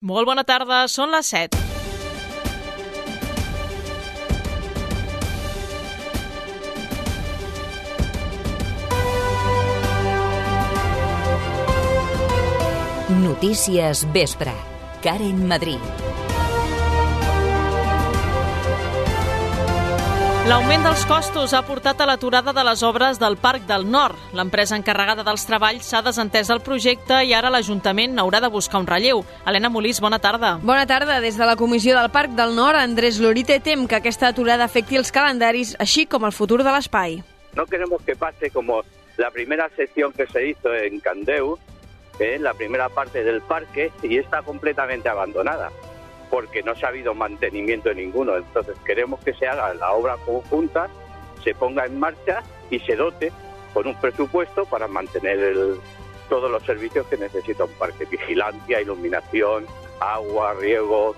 Molt bona tarda, són les 7. Notícies Vespre. Karen Madrid. L'augment dels costos ha portat a l'aturada de les obres del Parc del Nord. L'empresa encarregada dels treballs s'ha desentès del projecte i ara l'Ajuntament haurà de buscar un relleu. Helena Molís, bona tarda. Bona tarda. Des de la Comissió del Parc del Nord, Andrés Lorite tem que aquesta aturada afecti els calendaris, així com el futur de l'espai. No queremos que pase como la primera sección que se hizo en Candeu, que es la primera parte del parque, y está completamente abandonada, porque no se ha habido mantenimiento de ninguno. Entonces queremos que se haga la obra conjunta, se ponga en marcha y se dote con un presupuesto para mantener el- todos los servicios que necesita un parque. Vigilancia, iluminación, agua, riego,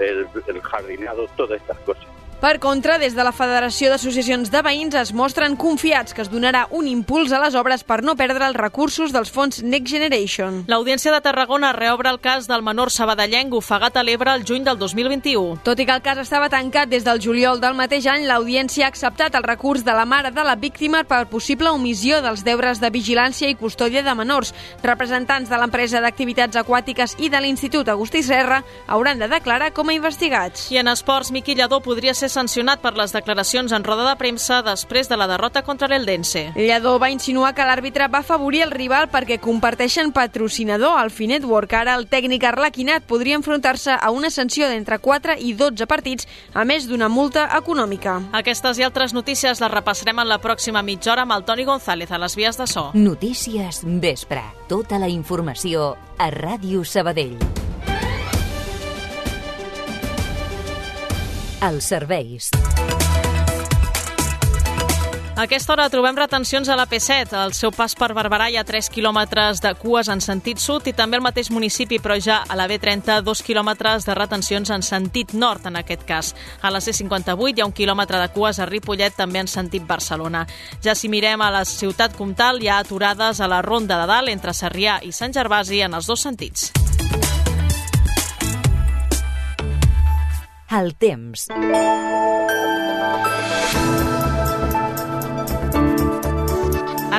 el, el jardinado, todas estas cosas. Per contra, des de la Federació d'Associacions de Veïns es mostren confiats que es donarà un impuls a les obres per no perdre els recursos dels fons Next Generation. L'Audiència de Tarragona reobre el cas del menor sabadellenc ofegat a l'Ebre el juny del 2021. Tot i que el cas estava tancat des del juliol del mateix any, l'Audiència ha acceptat el recurs de la mare de la víctima per possible omissió dels deures de vigilància i custòdia de menors. Representants de l'empresa d'activitats aquàtiques i de l'Institut Agustí Serra hauran de declarar com a investigats. I en esports, Miqui Lladó podria ser sancionat per les declaracions en roda de premsa després de la derrota contra l'Eldense. Lledó va insinuar que l'àrbitre va afavorir el rival perquè comparteixen patrocinador al Finetwork. Ara el tècnic arlequinat podria enfrontar-se a una sanció d'entre 4 i 12 partits, a més d'una multa econòmica. Aquestes i altres notícies les repassarem en la pròxima mitja hora amb el Toni González a les vies de so. Notícies Vespre. Tota la informació a Ràdio Sabadell. Els serveis. A aquesta hora trobem retencions a la P7. Al seu pas per Barberà hi ha 3 quilòmetres de cues en sentit sud i també al mateix municipi, però ja a la B30, 2 quilòmetres de retencions en sentit nord, en aquest cas. A la C58 hi ha un quilòmetre de cues a Ripollet, també en sentit Barcelona. Ja si mirem a la ciutat comtal, hi ha aturades a la Ronda de Dalt entre Sarrià i Sant Gervasi en els dos sentits. El temps.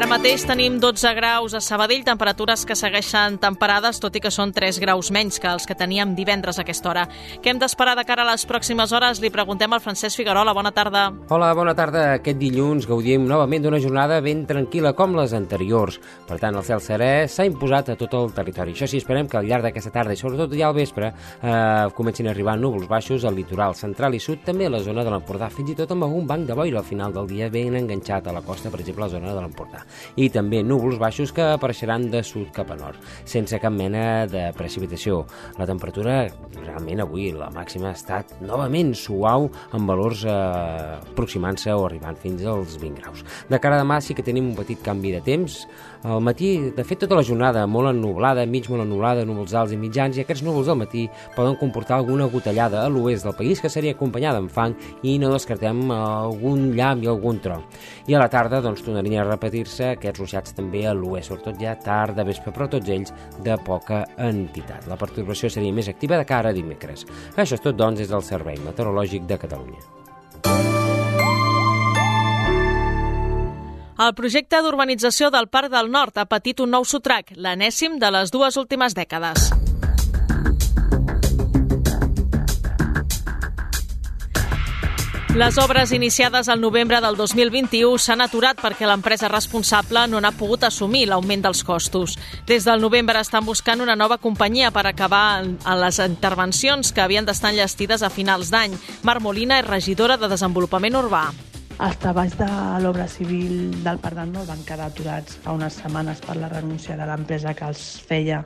Ara mateix tenim 12 graus a Sabadell, temperatures que segueixen temperades, tot i que són 3 graus menys que els que teníem divendres a aquesta hora. Què hem d'esperar de cara a les pròximes hores? Li preguntem al Francesc Figuerola. Bona tarda. Hola, bona tarda. Aquest dilluns gaudim novament d'una jornada ben tranquil·la com les anteriors. Per tant, el cel serè s'ha imposat a tot el territori. Això sí, esperem que al llarg d'aquesta tarda i sobretot ja al vespre eh, comencin a arribar núvols baixos al litoral central i sud, també a la zona de l'Empordà, fins i tot amb algun banc de boira al final del dia ben enganxat a la costa, per exemple, a la zona de l'Empordà. I també núvols baixos que apareixeran de sud cap a nord, sense cap mena de precipitació. La temperatura, realment avui, la màxima ha estat novament suau, amb valors eh, aproximant-se o arribant fins als 20 graus. De cara a demà sí que tenim un petit canvi de temps. Al matí, de fet, tota la jornada molt ennublada, mig molt ennublada, núvols alts i mitjans, i aquests núvols del matí poden comportar alguna gotellada a l'oest del país que seria acompanyada amb fang i no descartem algun llamp i algun tro. I a la tarda, doncs, tornarien a repetir-se aquests ruixats també a l'oest, sobretot ja tard de vespre, però tots ells de poca entitat. La perturbació seria més activa de cara a dimecres. Això és tot, doncs, des del Servei Meteorològic de Catalunya. El projecte d'urbanització del Parc del Nord ha patit un nou sotrac, l'enèsim de les dues últimes dècades. Les obres iniciades al novembre del 2021 s'han aturat perquè l'empresa responsable no n'ha pogut assumir l'augment dels costos. Des del novembre estan buscant una nova companyia per acabar en les intervencions que havien d'estar enllestides a finals d'any. Mar Molina és regidora de Desenvolupament Urbà. Els treballs de l'obra civil del Parc del Nord van quedar aturats fa unes setmanes per la renúncia de l'empresa que els feia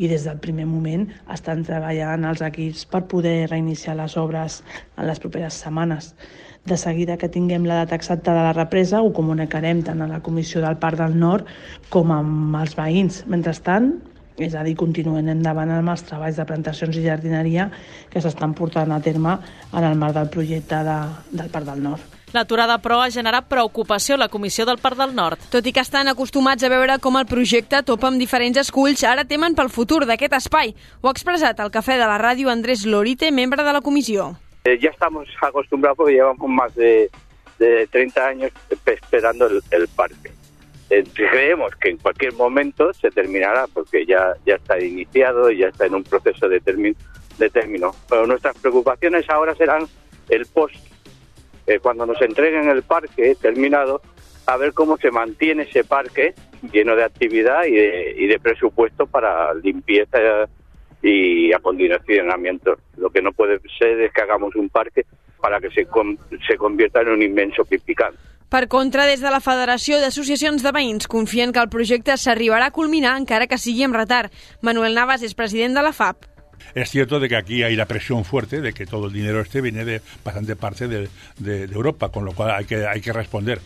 i des del primer moment estan treballant els equips per poder reiniciar les obres en les properes setmanes. De seguida que tinguem la data exacta de la represa ho comunicarem tant a la Comissió del Parc del Nord com amb els veïns. Mentrestant, és a dir, continuem endavant amb els treballs de plantacions i jardineria que s'estan portant a terme en el marc del projecte de, del Parc del Nord. L'aturada, però, ha generat preocupació a la Comissió del Parc del Nord. Tot i que estan acostumats a veure com el projecte topa amb diferents esculls, ara temen pel futur d'aquest espai. Ho ha expressat al Cafè de la Ràdio Andrés Lorite, membre de la comissió. Eh, ya estamos acostumbrados porque llevamos más de, de 30 años esperando el, el parque. Eh, creemos que en cualquier momento se terminará porque ya, ya está iniciado y ya está en un proceso de, termi- de término. Pero nuestras preocupaciones ahora serán el post, eh, cuando nos entreguen el parque terminado, a ver cómo se mantiene ese parque lleno de actividad y de, y de presupuesto para limpieza y acondicionamiento. Lo que no puede ser es que hagamos un parque para que se, con- se convierta en un inmenso pipicán. Per contra, des de la Federació d'Associacions de Veïns confien que el projecte s'arribarà a culminar encara que sigui amb retard. Manuel Navas és president de la FAP. Es cierto de que aquí hay la presión fuerte de que todo el dinero este viene de bastante parte de, Europa, con lo cual hay que, hay que responder.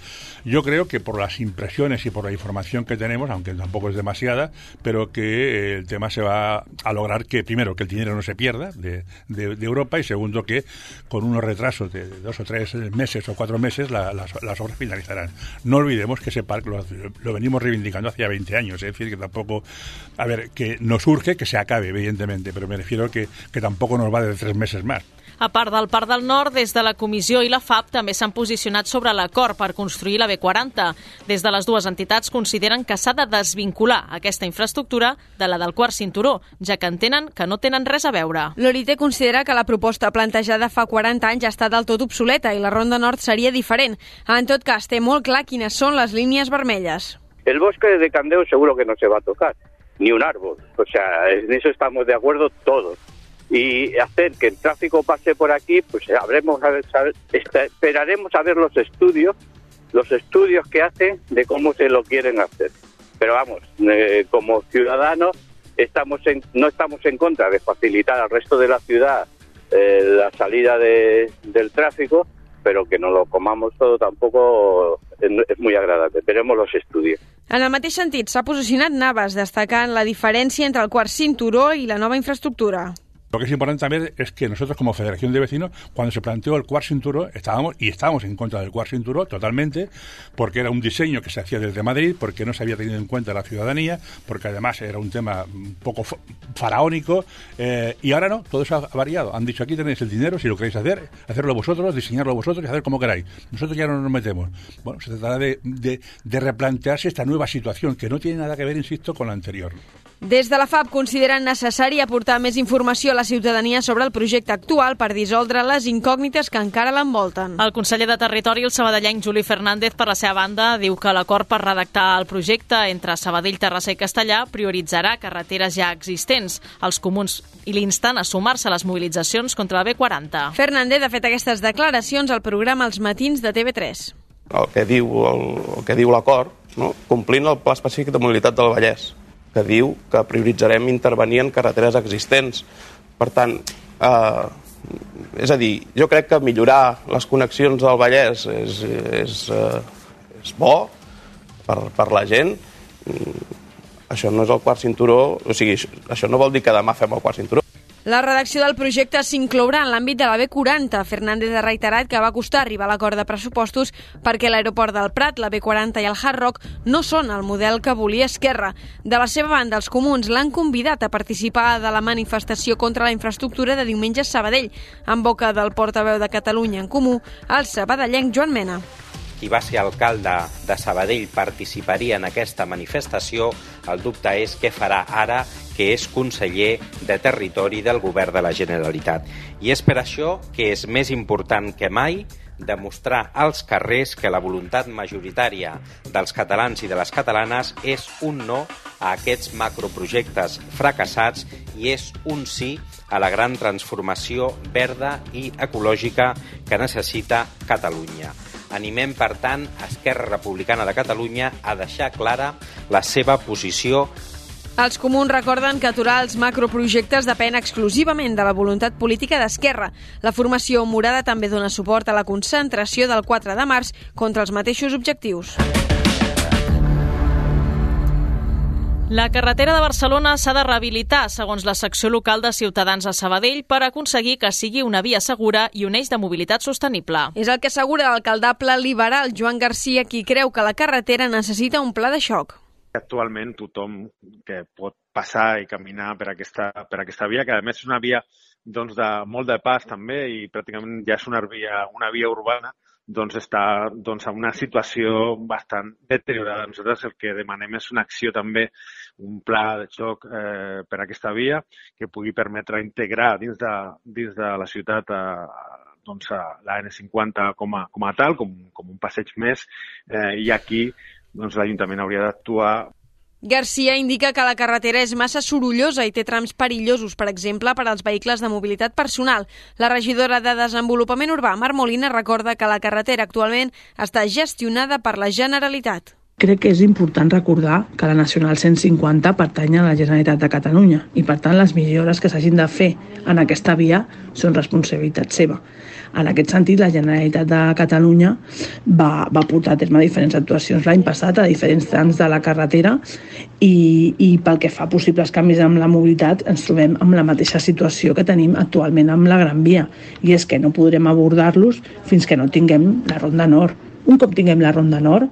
Yo creo que por las impresiones y por la información que tenemos, aunque tampoco es demasiada, pero que eh, el tema se va a lograr que, primero, que el dinero no se pierda de, de- Europa y segundo, que con unos retrasos de dos o tres meses o cuatro meses la- las, obras finalizarán. No olvidemos que ese parque lo, lo venimos reivindicando hace ya 20 años, es decir, que tampoco, a ver, que nos urge que se acabe, evidentemente, pero me refiero que, que tampoco nos va de tres meses más. A part del Parc del Nord, des de la Comissió i la FAP també s'han posicionat sobre l'acord per construir la B40. Des de les dues entitats consideren que s'ha de desvincular aquesta infraestructura de la del quart cinturó, ja que entenen que no tenen res a veure. L'Orite considera que la proposta plantejada fa 40 anys ja està del tot obsoleta i la Ronda Nord seria diferent. En tot cas, té molt clar quines són les línies vermelles. El bosque de Candeo seguro que no se va a tocar, ni un árbol. O sea, en eso estamos de acuerdo todos. Y hacer que el tráfico pase por aquí, pues habremos a ver- esperaremos a ver los estudios, los estudios que hacen de cómo se lo quieren hacer. Pero vamos, eh, como ciudadanos estamos en- no estamos en contra de facilitar al resto de la ciudad eh, la salida de- del tráfico, pero que no lo comamos todo tampoco es, es muy agradable. Veremos los estudios. En el mateix sentit, s'ha posicionat Navas, destacant la diferència entre el quart cinturó i la nova infraestructura. Lo que es importante también es que nosotros como Federación de Vecinos, cuando se planteó el cuart cinturó, estábamos y estábamos en contra del cuart cinturó totalmente, porque era un diseño que se hacía desde Madrid, porque no se había tenido en cuenta la ciudadanía, porque además era un tema un poco fa- faraónico, eh, y ahora no, todo eso ha variado. Han dicho aquí tenéis el dinero, si lo queréis hacer, hacerlo vosotros, diseñarlo vosotros y hacer como queráis. Nosotros ya no nos metemos. Bueno, se tratará de replantearse esta nueva situación, que no tiene nada que ver, insisto, con la anterior. Des de la FAP consideren necessari aportar més informació a la ciutadania sobre el projecte actual per dissoldre les incògnites que encara l'envolten. El conseller de Territori, el sabadellenc Juli Fernández, per la seva banda, diu que l'acord per redactar el projecte entre Sabadell, Terrassa i Castellà prioritzarà carreteres ja existents. Els comuns i l'instant a sumar-se a les mobilitzacions contra la B40. Fernández ha fet aquestes declaracions al programa Els Matins de TV3. el que diu el, el que diu l'acord, no? complint el Pla Específic de Mobilitat del Vallès, que diu que prioritzarem intervenir en carreteres existents. Per tant, eh, és a dir, jo crec que millorar les connexions del Vallès és, és, eh, és bo per, per la gent. Mm, Això no és el quart cinturó, o sigui, això, això no vol dir que demà fem el quart cinturó. La redacció del projecte s'inclourà en l'àmbit de la B40. Fernández ha reiterat que va costar arribar a l'acord de pressupostos perquè l'aeroport del Prat, la B40 i el Hard Rock no són el model que volia Esquerra. De la seva banda, els comuns l'han convidat a participar de la manifestació contra la infraestructura de diumenge a Sabadell, en boca del portaveu de Catalunya en Comú, el sabadellenc Joan Mena. Qui va ser alcalde de Sabadell participaria en aquesta manifestació, el dubte és què farà ara que és conseller de Territori del Govern de la Generalitat. I és per això que és més important que mai demostrar als carrers que la voluntat majoritària dels catalans i de les catalanes és un no a aquests macroprojectes fracassats i és un sí a la gran transformació verda i ecològica que necessita Catalunya. Animem, per tant, Esquerra Republicana de Catalunya a deixar clara la seva posició Els comuns recorden que aturar els macroprojectes depèn exclusivament de la voluntat política d'Esquerra. La formació morada també dona suport a la concentració del 4 de març contra els mateixos objectius. La carretera de Barcelona s'ha de rehabilitar, segons la secció local de Ciutadans a Sabadell, per aconseguir que sigui una via segura i un eix de mobilitat sostenible. És el que assegura l'alcaldable liberal Joan Garcia, qui creu que la carretera necessita un pla de xoc. Actualment tothom que pot passar i caminar per aquesta, per aquesta via, que a més és una via doncs, de molt de pas també i pràcticament ja és una via, una via urbana, doncs està doncs, en una situació bastant deteriorada. Nosaltres el que demanem és una acció també, un pla de xoc eh, per a aquesta via que pugui permetre integrar dins de, dins de la ciutat a, doncs, a la N50 com a, com a tal, com, com un passeig més, eh, i aquí doncs, l'Ajuntament hauria d'actuar Garcia indica que la carretera és massa sorollosa i té trams perillosos, per exemple, per als vehicles de mobilitat personal. La regidora de Desenvolupament Urbà, Mar Molina, recorda que la carretera actualment està gestionada per la Generalitat. Crec que és important recordar que la Nacional 150 pertany a la Generalitat de Catalunya i, per tant, les millores que s'hagin de fer en aquesta via són responsabilitat seva. En aquest sentit, la Generalitat de Catalunya va, va portar a terme diferents actuacions l'any passat a diferents trams de la carretera i, i pel que fa a possibles canvis amb la mobilitat ens trobem amb la mateixa situació que tenim actualment amb la Gran Via i és que no podrem abordar-los fins que no tinguem la Ronda Nord. Un cop tinguem la Ronda Nord,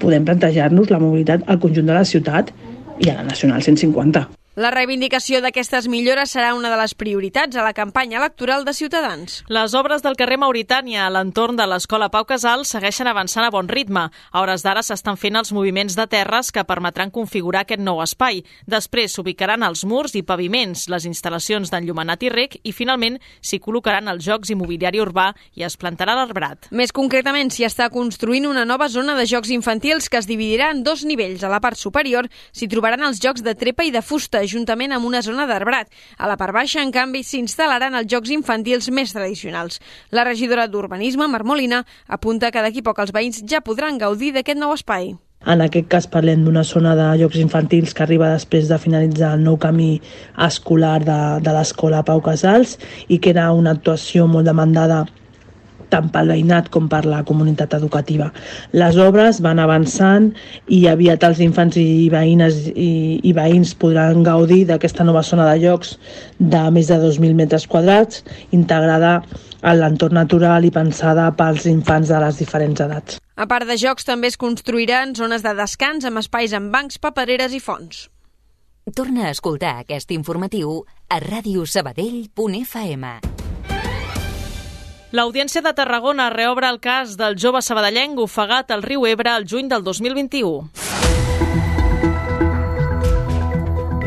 podem plantejar-nos la mobilitat al conjunt de la ciutat i a la Nacional 150. La reivindicació d'aquestes millores serà una de les prioritats a la campanya electoral de Ciutadans. Les obres del carrer Mauritània a l'entorn de l'Escola Pau Casal segueixen avançant a bon ritme. A hores d'ara s'estan fent els moviments de terres que permetran configurar aquest nou espai. Després s'ubicaran els murs i paviments, les instal·lacions d'enllumenat i rec i finalment s'hi col·locaran els jocs i mobiliari urbà i es plantarà l'arbrat. Més concretament, s'hi està construint una nova zona de jocs infantils que es dividirà en dos nivells. A la part superior s'hi trobaran els jocs de trepa i de fusta, juntament amb una zona d'arbrat. A la part baixa, en canvi, s'instal·laran els jocs infantils més tradicionals. La regidora d'Urbanisme, Marmolina, apunta que d'aquí poc els veïns ja podran gaudir d'aquest nou espai. En aquest cas parlem d'una zona de jocs infantils que arriba després de finalitzar el nou camí escolar de, de l'escola Pau Casals i que era una actuació molt demandada tant pel veïnat com per la comunitat educativa. Les obres van avançant i aviat els infants i veïnes i, i veïns podran gaudir d'aquesta nova zona de llocs de més de 2.000 metres quadrats, integrada en l'entorn natural i pensada pels infants de les diferents edats. A part de jocs, també es construiran zones de descans amb espais amb bancs, papereres i fonts. Torna a escoltar aquest informatiu a radiosabadell.fm. L'Audiència de Tarragona reobre el cas del jove sabadellenc ofegat al riu Ebre el juny del 2021.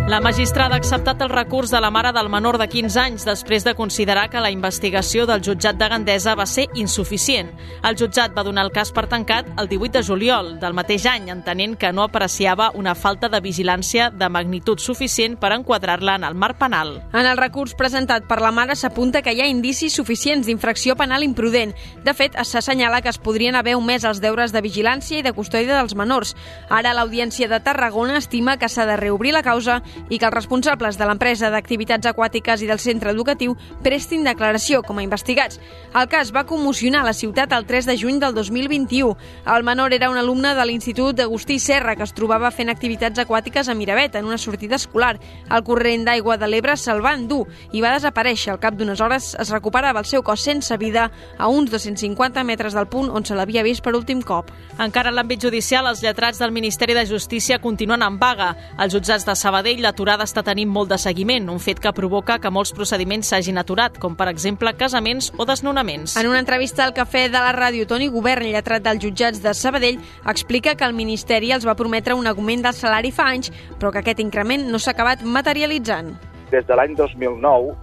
La magistrada ha acceptat el recurs de la mare del menor de 15 anys després de considerar que la investigació del jutjat de Gandesa va ser insuficient. El jutjat va donar el cas per tancat el 18 de juliol del mateix any, entenent que no apreciava una falta de vigilància de magnitud suficient per enquadrar-la en el marc penal. En el recurs presentat per la mare s'apunta que hi ha indicis suficients d'infracció penal imprudent. De fet, s'assenyala que es podrien haver omès els deures de vigilància i de custòdia dels menors. Ara l'Audiència de Tarragona estima que s'ha de reobrir la causa i que els responsables de l'empresa d'activitats aquàtiques i del centre educatiu prestin declaració com a investigats. El cas va commocionar la ciutat el 3 de juny del 2021. El menor era un alumne de l'Institut Agustí Serra que es trobava fent activitats aquàtiques a Miravet en una sortida escolar. El corrent d'aigua de l'Ebre se'l va endur i va desaparèixer. Al cap d'unes hores es recuperava el seu cos sense vida a uns 250 metres del punt on se l'havia vist per últim cop. Encara en l'àmbit judicial, els lletrats del Ministeri de Justícia continuen en vaga. Els jutjats de Sabadell l'aturada està tenint molt de seguiment, un fet que provoca que molts procediments s'hagin aturat, com per exemple casaments o desnonaments. En una entrevista al Cafè de la Ràdio, Toni Govern, lletrat dels jutjats de Sabadell, explica que el Ministeri els va prometre un augment del salari fa anys, però que aquest increment no s'ha acabat materialitzant. Des de l'any 2009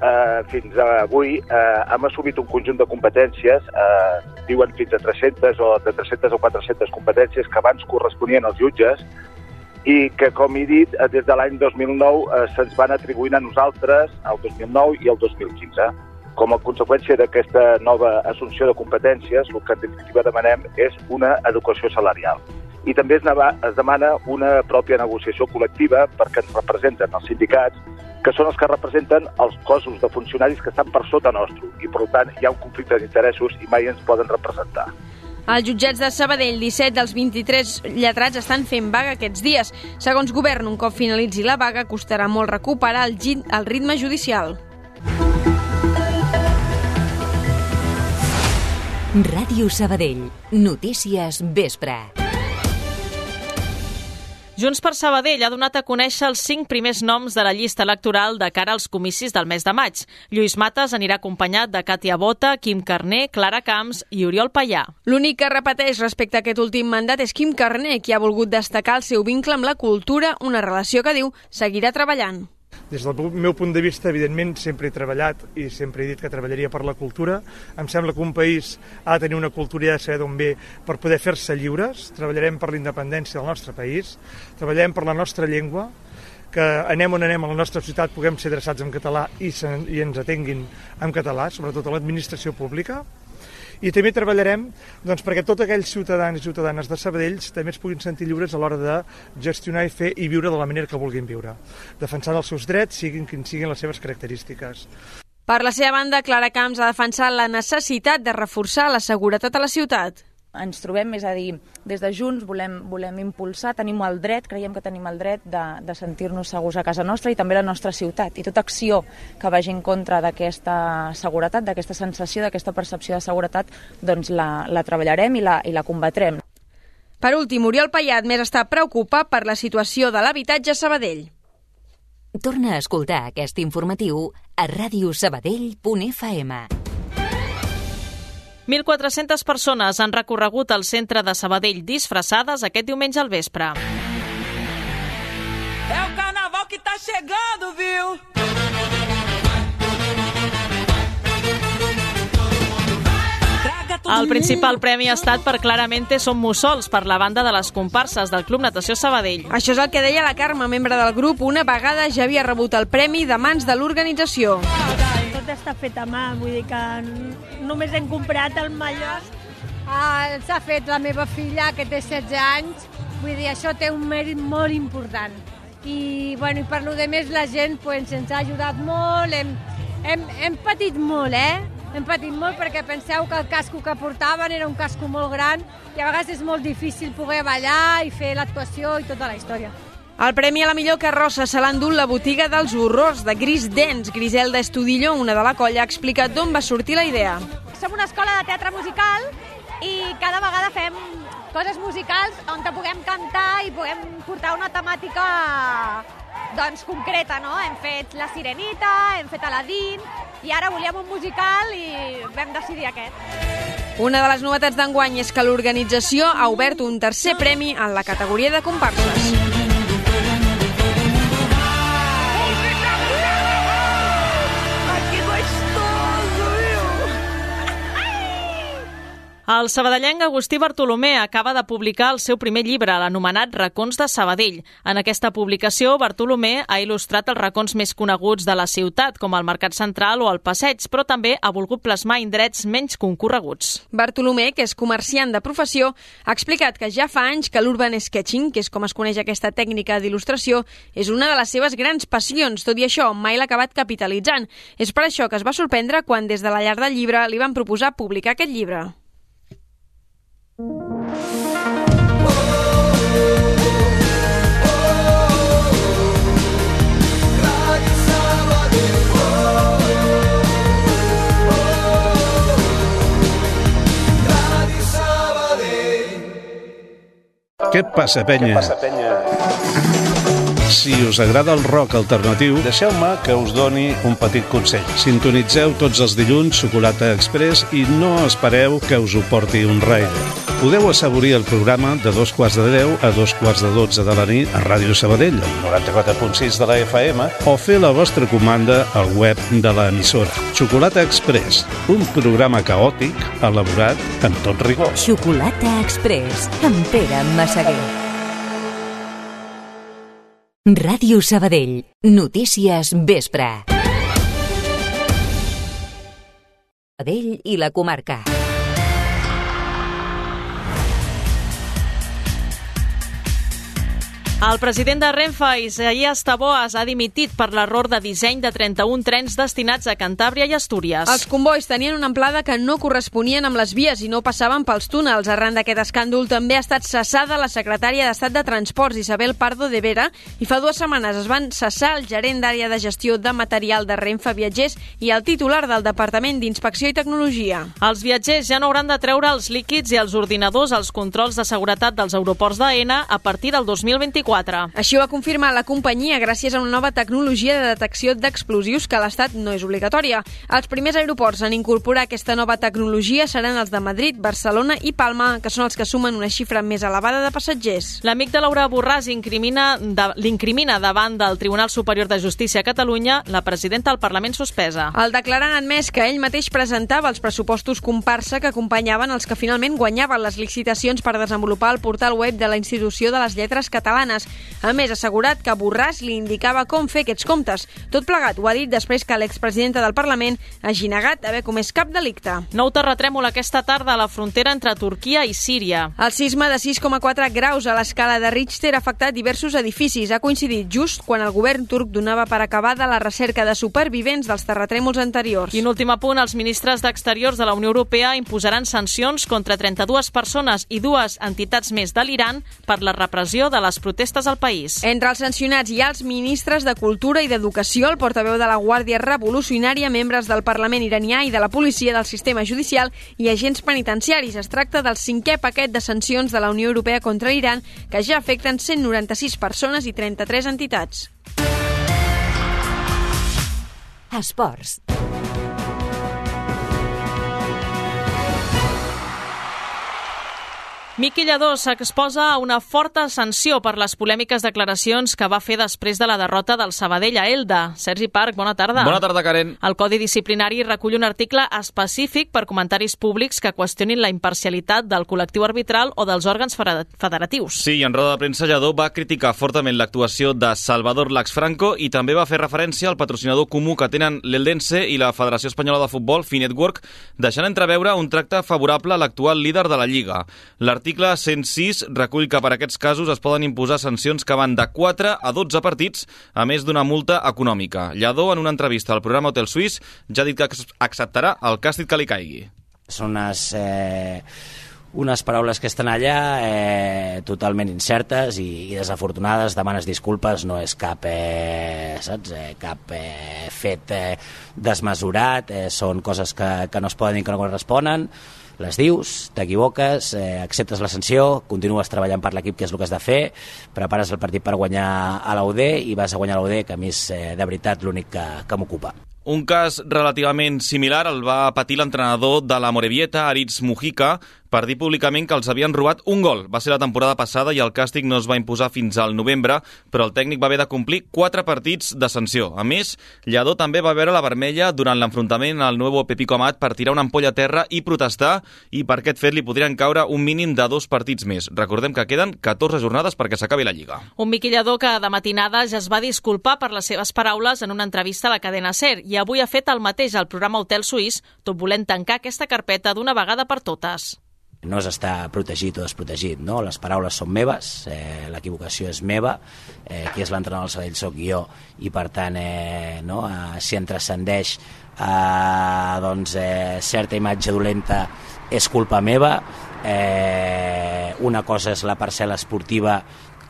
eh, fins a avui eh, hem assumit un conjunt de competències, eh, diuen fins a 300 o de 300 o 400 competències que abans corresponien als jutges i que, com he dit, eh, des de l'any 2009 eh, se'ns van atribuint a nosaltres el 2009 i el 2015. Com a conseqüència d'aquesta nova assumpció de competències, el que en definitiva demanem és una educació salarial. I també es, es demana una pròpia negociació col·lectiva perquè ens representen els sindicats, que són els que representen els cossos de funcionaris que estan per sota nostre i, per tant, hi ha un conflicte d'interessos i mai ens poden representar. Els jutjats de Sabadell, 17 dels 23 lletrats estan fent vaga aquests dies. Segons govern, un cop finalitzi la vaga, costarà molt recuperar el, el ritme judicial. Ràdio Sabadell. Notícies vespre. Junts per Sabadell ha donat a conèixer els cinc primers noms de la llista electoral de cara als comicis del mes de maig. Lluís Mates anirà acompanyat de Càtia Bota, Quim Carné, Clara Camps i Oriol Pallà. L'únic que repeteix respecte a aquest últim mandat és Quim Carné, qui ha volgut destacar el seu vincle amb la cultura, una relació que diu seguirà treballant. Des del meu punt de vista, evidentment, sempre he treballat i sempre he dit que treballaria per la cultura. Em sembla que un país ha de tenir una cultura i ha de saber d'on ve per poder fer-se lliures. Treballarem per la independència del nostre país, treballarem per la nostra llengua, que anem on anem a la nostra ciutat puguem ser adreçats en català i, se, i ens atenguin en català, sobretot a l'administració pública i també treballarem doncs, perquè tots aquells ciutadans i ciutadanes de Sabadell també es puguin sentir lliures a l'hora de gestionar i fer i viure de la manera que vulguin viure, defensant els seus drets, siguin quins siguin les seves característiques. Per la seva banda, Clara Camps ha defensat la necessitat de reforçar la seguretat a la ciutat ens trobem, és a dir, des de Junts volem, volem impulsar, tenim el dret, creiem que tenim el dret de, de sentir-nos segurs a casa nostra i també a la nostra ciutat. I tota acció que vagi en contra d'aquesta seguretat, d'aquesta sensació, d'aquesta percepció de seguretat, doncs la, la treballarem i la, i la combatrem. Per últim, Oriol Payat més està preocupat per la situació de l'habitatge a Sabadell. Torna a escoltar aquest informatiu a radiosabadell.fm. 1.400 persones han recorregut el centre de Sabadell disfressades aquest diumenge al vespre. É o carnaval que tá chegando, viu? El principal premi ha estat per Claramente Som Mussols, per la banda de les comparses del Club Natació Sabadell. Això és el que deia la Carme, membre del grup. Una vegada ja havia rebut el premi de mans de l'organització. Tot està fet a mà, vull dir que només hem comprat el mallot. Ah, S'ha fet la meva filla, que té 16 anys, vull dir, això té un mèrit molt important. I, bueno, i per lo de més la gent pues, ens ha ajudat molt, hem, hem, hem patit molt, eh? hem patit molt perquè penseu que el casco que portaven era un casco molt gran i a vegades és molt difícil poder ballar i fer l'actuació i tota la història. El premi a la millor carrossa se l'ha endut la botiga dels horrors de Gris Dens. Griselda Estudillo, una de la colla, ha explicat d'on va sortir la idea. Som una escola de teatre musical i cada vegada fem coses musicals on te puguem cantar i puguem portar una temàtica doncs, concreta, no? Hem fet La Sirenita, hem fet Aladdin, i ara volíem un musical i vam decidir aquest. Una de les novetats d'enguany és que l'organització ha obert un tercer premi en la categoria de comparses. El sabadellenc Agustí Bartolomé acaba de publicar el seu primer llibre, l'anomenat Racons de Sabadell. En aquesta publicació, Bartolomé ha il·lustrat els racons més coneguts de la ciutat, com el Mercat Central o el Passeig, però també ha volgut plasmar indrets menys concorreguts. Bartolomé, que és comerciant de professió, ha explicat que ja fa anys que l'urban sketching, que és com es coneix aquesta tècnica d'il·lustració, és una de les seves grans passions. Tot i això, mai l'ha acabat capitalitzant. És per això que es va sorprendre quan des de la llar del llibre li van proposar publicar aquest llibre. Què passa, penya? Què passa, penya? Si us agrada el rock alternatiu, deixeu-me que us doni un petit consell. Sintonitzeu tots els dilluns Xocolata Express i no espereu que us ho porti un rider. Podeu assaborir el programa de dos quarts de deu a dos quarts de dotze de la nit a Ràdio Sabadell, 94.6 de la FM, o fer la vostra comanda al web de l'emissora. Xocolata Express, un programa caòtic elaborat amb tot rigor. Xocolata Express, amb Pere Massaguer. Ràdio Sabadell. Notícies vespre. Sabadell i la comarca. El president de Renfe, Isaías Taboas, ha dimitit per l'error de disseny de 31 trens destinats a Cantàbria i Astúries. Els convois tenien una amplada que no corresponien amb les vies i no passaven pels túnels. Arran d'aquest escàndol també ha estat cessada la secretària d'Estat de Transports, Isabel Pardo de Vera, i fa dues setmanes es van cessar el gerent d'àrea de gestió de material de Renfe Viatgers i el titular del Departament d'Inspecció i Tecnologia. Els viatgers ja no hauran de treure els líquids i els ordinadors als controls de seguretat dels aeroports d'AENA a partir del 2024. 2024. Així ho va confirmar la companyia gràcies a una nova tecnologia de detecció d'explosius que a l'Estat no és obligatòria. Els primers aeroports en incorporar aquesta nova tecnologia seran els de Madrid, Barcelona i Palma, que són els que sumen una xifra més elevada de passatgers. L'amic de Laura Borràs l'incrimina de, davant del Tribunal Superior de Justícia a Catalunya la presidenta del Parlament suspesa. El declarant ha admès que ell mateix presentava els pressupostos comparsa que acompanyaven els que finalment guanyaven les licitacions per desenvolupar el portal web de la Institució de les Lletres Catalanes setmanes. A més, ha assegurat que Borràs li indicava com fer aquests comptes. Tot plegat ho ha dit després que l'expresidenta del Parlament hagi negat haver comès cap delicte. Nou terratrèmol aquesta tarda a la frontera entre Turquia i Síria. El sisme de 6,4 graus a l'escala de Richter ha afectat diversos edificis. Ha coincidit just quan el govern turc donava per acabada la recerca de supervivents dels terratrèmols anteriors. I un últim apunt, els ministres d'Exteriors de la Unió Europea imposaran sancions contra 32 persones i dues entitats més de l'Iran per la repressió de les protestes protestes al país. Entre els sancionats hi ha els ministres de Cultura i d'Educació, el portaveu de la Guàrdia Revolucionària, membres del Parlament iranià i de la policia del sistema judicial i agents penitenciaris. Es tracta del cinquè paquet de sancions de la Unió Europea contra l'Iran que ja afecten 196 persones i 33 entitats. Esports. Miqui Lladó s'exposa a una forta sanció per les polèmiques declaracions que va fer després de la derrota del Sabadell a Elda. Sergi Parc, bona tarda. Bona tarda, Karen. El Codi Disciplinari recull un article específic per comentaris públics que qüestionin la imparcialitat del col·lectiu arbitral o dels òrgans federatius. Sí, en roda de premsa Lladó va criticar fortament l'actuació de Salvador Lax Franco i també va fer referència al patrocinador comú que tenen l'Eldense i la Federació Espanyola de Futbol, Finetwork, deixant entreveure un tracte favorable a l'actual líder de la Lliga. L'article L'article 106 recull que per aquests casos es poden imposar sancions que van de 4 a 12 partits, a més d'una multa econòmica. Lladó, en una entrevista al programa Hotel Suís, ja ha dit que acceptarà el càstig que li caigui. Són unes... Eh unes paraules que estan allà eh, totalment incertes i, i desafortunades, demanes disculpes, no és cap, eh, saps, eh, cap eh, fet eh, desmesurat, eh, són coses que, que no es poden dir que no corresponen, les dius, t'equivoques, eh, acceptes la sanció, continues treballant per l'equip, que és el que has de fer, prepares el partit per guanyar a l'UD i vas a guanyar a l'UD, que a mi és eh, de veritat l'únic que, que m'ocupa. Un cas relativament similar el va patir l'entrenador de la Morevieta, Aritz Mujica, per dir públicament que els havien robat un gol. Va ser la temporada passada i el càstig no es va imposar fins al novembre, però el tècnic va haver de complir quatre partits de sanció. A més, Lladó també va veure la vermella durant l'enfrontament al nou Pepico Amat per tirar una ampolla a terra i protestar, i per aquest fet li podrien caure un mínim de dos partits més. Recordem que queden 14 jornades perquè s'acabi la Lliga. Un Miqui Lladó que de matinada ja es va disculpar per les seves paraules en una entrevista a la cadena SER i avui ha fet el mateix al programa Hotel Suís, tot volent tancar aquesta carpeta d'una vegada per totes no és estar protegit o desprotegit, no? les paraules són meves, eh, l'equivocació és meva, eh, qui és l'entrenador del Sabadell soc jo, i per tant eh, no? eh, si en transcendeix eh, doncs, eh, certa imatge dolenta és culpa meva, eh, una cosa és la parcel·la esportiva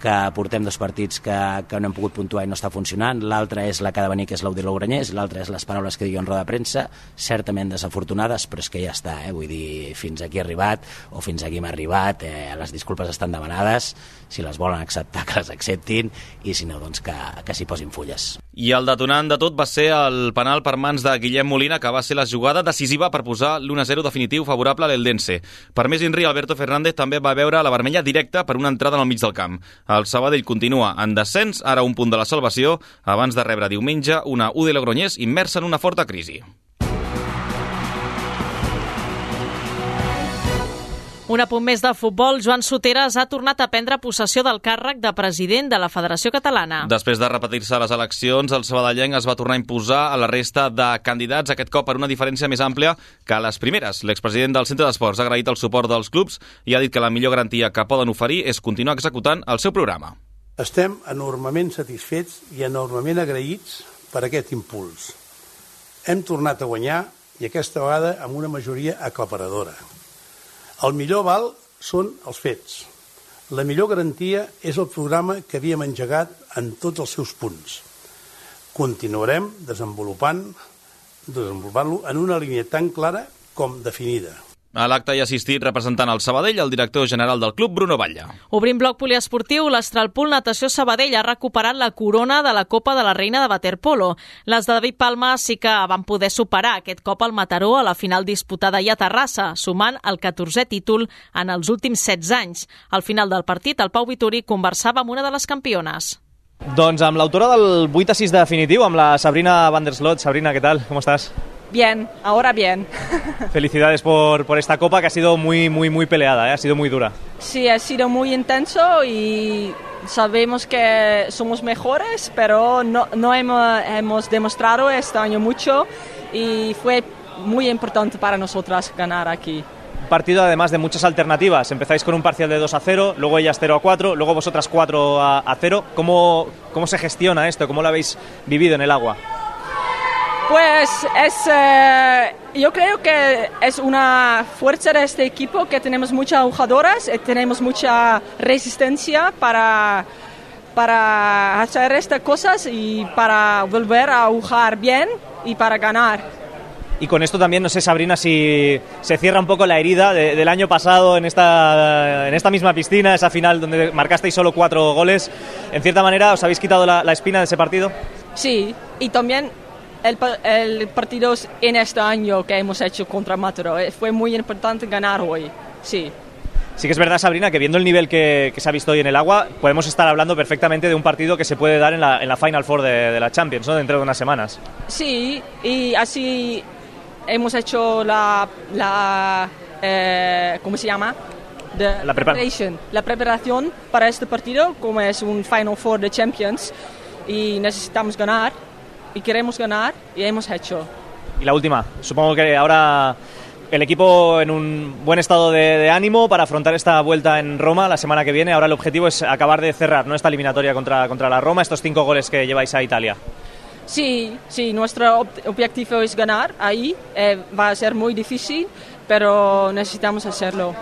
que portem dos partits que, que no hem pogut puntuar i no està funcionant, l'altra és la que ha de venir, que és l'Audi Louranyès, l'altra és les paraules que digui en roda de premsa, certament desafortunades, però és que ja està, eh? vull dir, fins aquí he arribat, o fins aquí m'ha arribat, eh? les disculpes estan demanades, si les volen acceptar, que les acceptin, i si no, doncs que, que s'hi posin fulles. I el detonant de tot va ser el penal per mans de Guillem Molina, que va ser la jugada decisiva per posar l'1-0 definitiu favorable a l'Eldense. Per més Inri, Alberto Fernández també va veure la vermella directa per una entrada en el mig del camp. El Sabadell continua en descens, ara un punt de la salvació, abans de rebre diumenge una UD Logroñés immersa en una forta crisi. Un apunt més de futbol, Joan Soteres ha tornat a prendre possessió del càrrec de president de la Federació Catalana. Després de repetir-se les eleccions, el sabadellenc es va tornar a imposar a la resta de candidats, aquest cop per una diferència més àmplia que les primeres. L'expresident del Centre d'Esports ha agraït el suport dels clubs i ha dit que la millor garantia que poden oferir és continuar executant el seu programa. Estem enormement satisfets i enormement agraïts per aquest impuls. Hem tornat a guanyar i aquesta vegada amb una majoria aclaparadora. El millor val són els fets. La millor garantia és el programa que havíem engegat en tots els seus punts. Continuarem desenvolupant desenvolupant-lo en una línia tan clara com definida. A l'acte hi ha assistit representant el Sabadell el director general del club, Bruno Batlle. Obrint bloc poliesportiu, l'Astralpool Natació Sabadell ha recuperat la corona de la Copa de la Reina de Waterpolo. Les de David Palma sí que van poder superar aquest cop al Mataró a la final disputada ja a Terrassa, sumant el 14è títol en els últims 16 anys. Al final del partit, el Pau Vituri conversava amb una de les campiones. Doncs amb l'autora del 8 a 6 definitiu, amb la Sabrina Van der Slot. Sabrina, què tal? Com estàs? Bien, ahora bien. Felicidades por, por esta copa que ha sido muy, muy, muy peleada, ¿eh? ha sido muy dura. Sí, ha sido muy intenso y sabemos que somos mejores, pero no, no hemos, hemos demostrado este año mucho y fue muy importante para nosotras ganar aquí. Un partido además de muchas alternativas. Empezáis con un parcial de 2 a 0, luego ellas 0 a 4, luego vosotras 4 a, a 0. ¿Cómo, ¿Cómo se gestiona esto? ¿Cómo lo habéis vivido en el agua? Pues es, eh, yo creo que es una fuerza de este equipo que tenemos muchas jugadoras, y tenemos mucha resistencia para, para hacer estas cosas y para volver a jugar bien y para ganar. Y con esto también, no sé, Sabrina, si se cierra un poco la herida de, del año pasado en esta, en esta misma piscina, esa final donde marcasteis solo cuatro goles. En cierta manera, ¿os habéis quitado la, la espina de ese partido? Sí, y también el, el partido en este año que hemos hecho contra Maturo. Fue muy importante ganar hoy, sí. Sí que es verdad, Sabrina, que viendo el nivel que, que, se ha visto hoy en el agua, podemos estar hablando perfectamente de un partido que se puede dar en la, en la Final Four de, de la Champions, ¿no? Dentro de unas semanas. Sí, y así hemos hecho la... la eh, ¿Cómo se llama? De la, preparación, la preparación para este partido, como es un Final Four de Champions, y necesitamos ganar y queremos ganar y hemos hecho. Y la última, supongo que ahora el equipo en un buen estado de, de, ánimo para afrontar esta vuelta en Roma la semana que viene. Ahora el objetivo es acabar de cerrar ¿no? esta eliminatoria contra, contra la Roma, estos cinco goles que lleváis a Italia. Sí, sí, nuestro objetivo es ganar ahí. Eh, va a ser muy difícil, pero necesitamos hacerlo.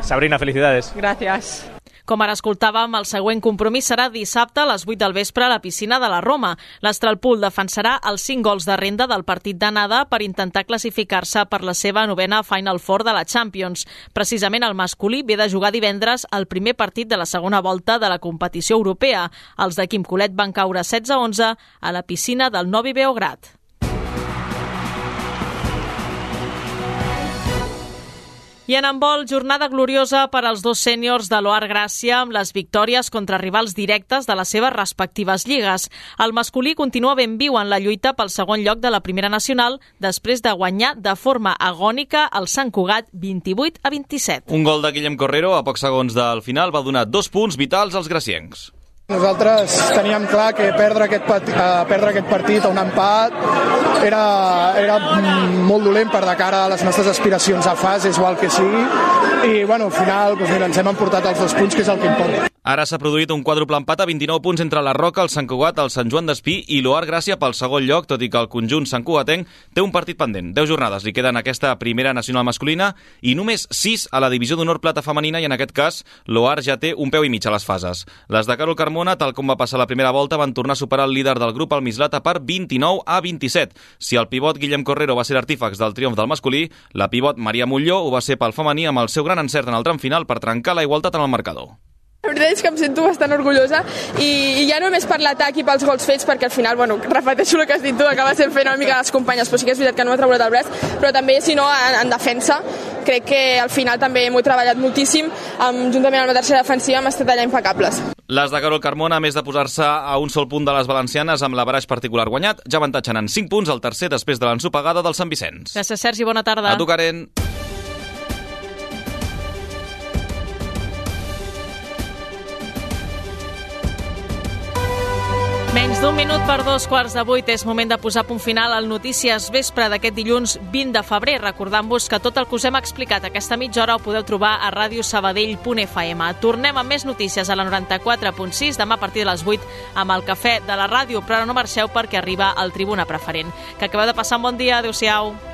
Sabrina, felicidades. Gracias. Com ara escoltàvem, el següent compromís serà dissabte a les 8 del vespre a la piscina de la Roma. L'Astralpool defensarà els 5 gols de renda del partit d'anada per intentar classificar-se per la seva novena Final Four de la Champions. Precisament el masculí ve de jugar divendres el primer partit de la segona volta de la competició europea. Els de Quim Colet van caure 16-11 a la piscina del Novi Beograd. I en handbol, jornada gloriosa per als dos sèniors de l'Oar Gràcia amb les victòries contra rivals directes de les seves respectives lligues. El masculí continua ben viu en la lluita pel segon lloc de la primera nacional després de guanyar de forma agònica el Sant Cugat 28 a 27. Un gol de Guillem Correro a pocs segons del final va donar dos punts vitals als graciencs. Nosaltres teníem clar que perdre aquest, uh, perdre aquest partit a un empat era, era molt dolent per de cara a les nostres aspiracions a fase, igual que sigui, i bueno, al final doncs, mira, ens hem emportat els dos punts, que és el que importa. Ara s'ha produït un quàdruple empat a 29 punts entre la Roca, el Sant Cugat, el Sant Joan d'Espí i l'Oar Gràcia pel segon lloc, tot i que el conjunt Sant Cugatenc té un partit pendent. 10 jornades li queden aquesta primera nacional masculina i només 6 a la divisió d'honor plata femenina i en aquest cas l'Oar ja té un peu i mig a les fases. Les de Carol Carmona, tal com va passar la primera volta, van tornar a superar el líder del grup, el Mislata, per 29 a 27. Si el pivot Guillem Correro va ser l'artífex del triomf del masculí, la pivot Maria Molló ho va ser pel femení amb el seu gran encert en el tram final per trencar la igualtat en el marcador. La veritat és que em sento bastant orgullosa i, i ja només per l'atac i pels gols fets perquè al final, bueno, repeteixo el que has dit tu, acaba sent fent una mica les companyes, però sí que és veritat que no m'ha treballat el braç, però també, si no, en, en defensa, crec que al final també m'ho he treballat moltíssim, amb, juntament amb la tercera defensiva hem estat allà impecables. Les de Carol Carmona, a més de posar-se a un sol punt de les valencianes amb l'avaraix particular guanyat, ja avantatgen en 5 punts el tercer després de l'ensopegada del Sant Vicenç. Gràcies, Sergi, bona tarda. A tu, Karen. Menys d'un minut per dos quarts de vuit és moment de posar punt final al Notícies Vespre d'aquest dilluns 20 de febrer, recordant-vos que tot el que us hem explicat aquesta mitja hora ho podeu trobar a radiosabadell.fm. Tornem amb més notícies a la 94.6 demà a partir de les 8 amb el cafè de la ràdio, però no marxeu perquè arriba el Tribuna Preferent. Que acabeu de passar un bon dia. Adéu-siau.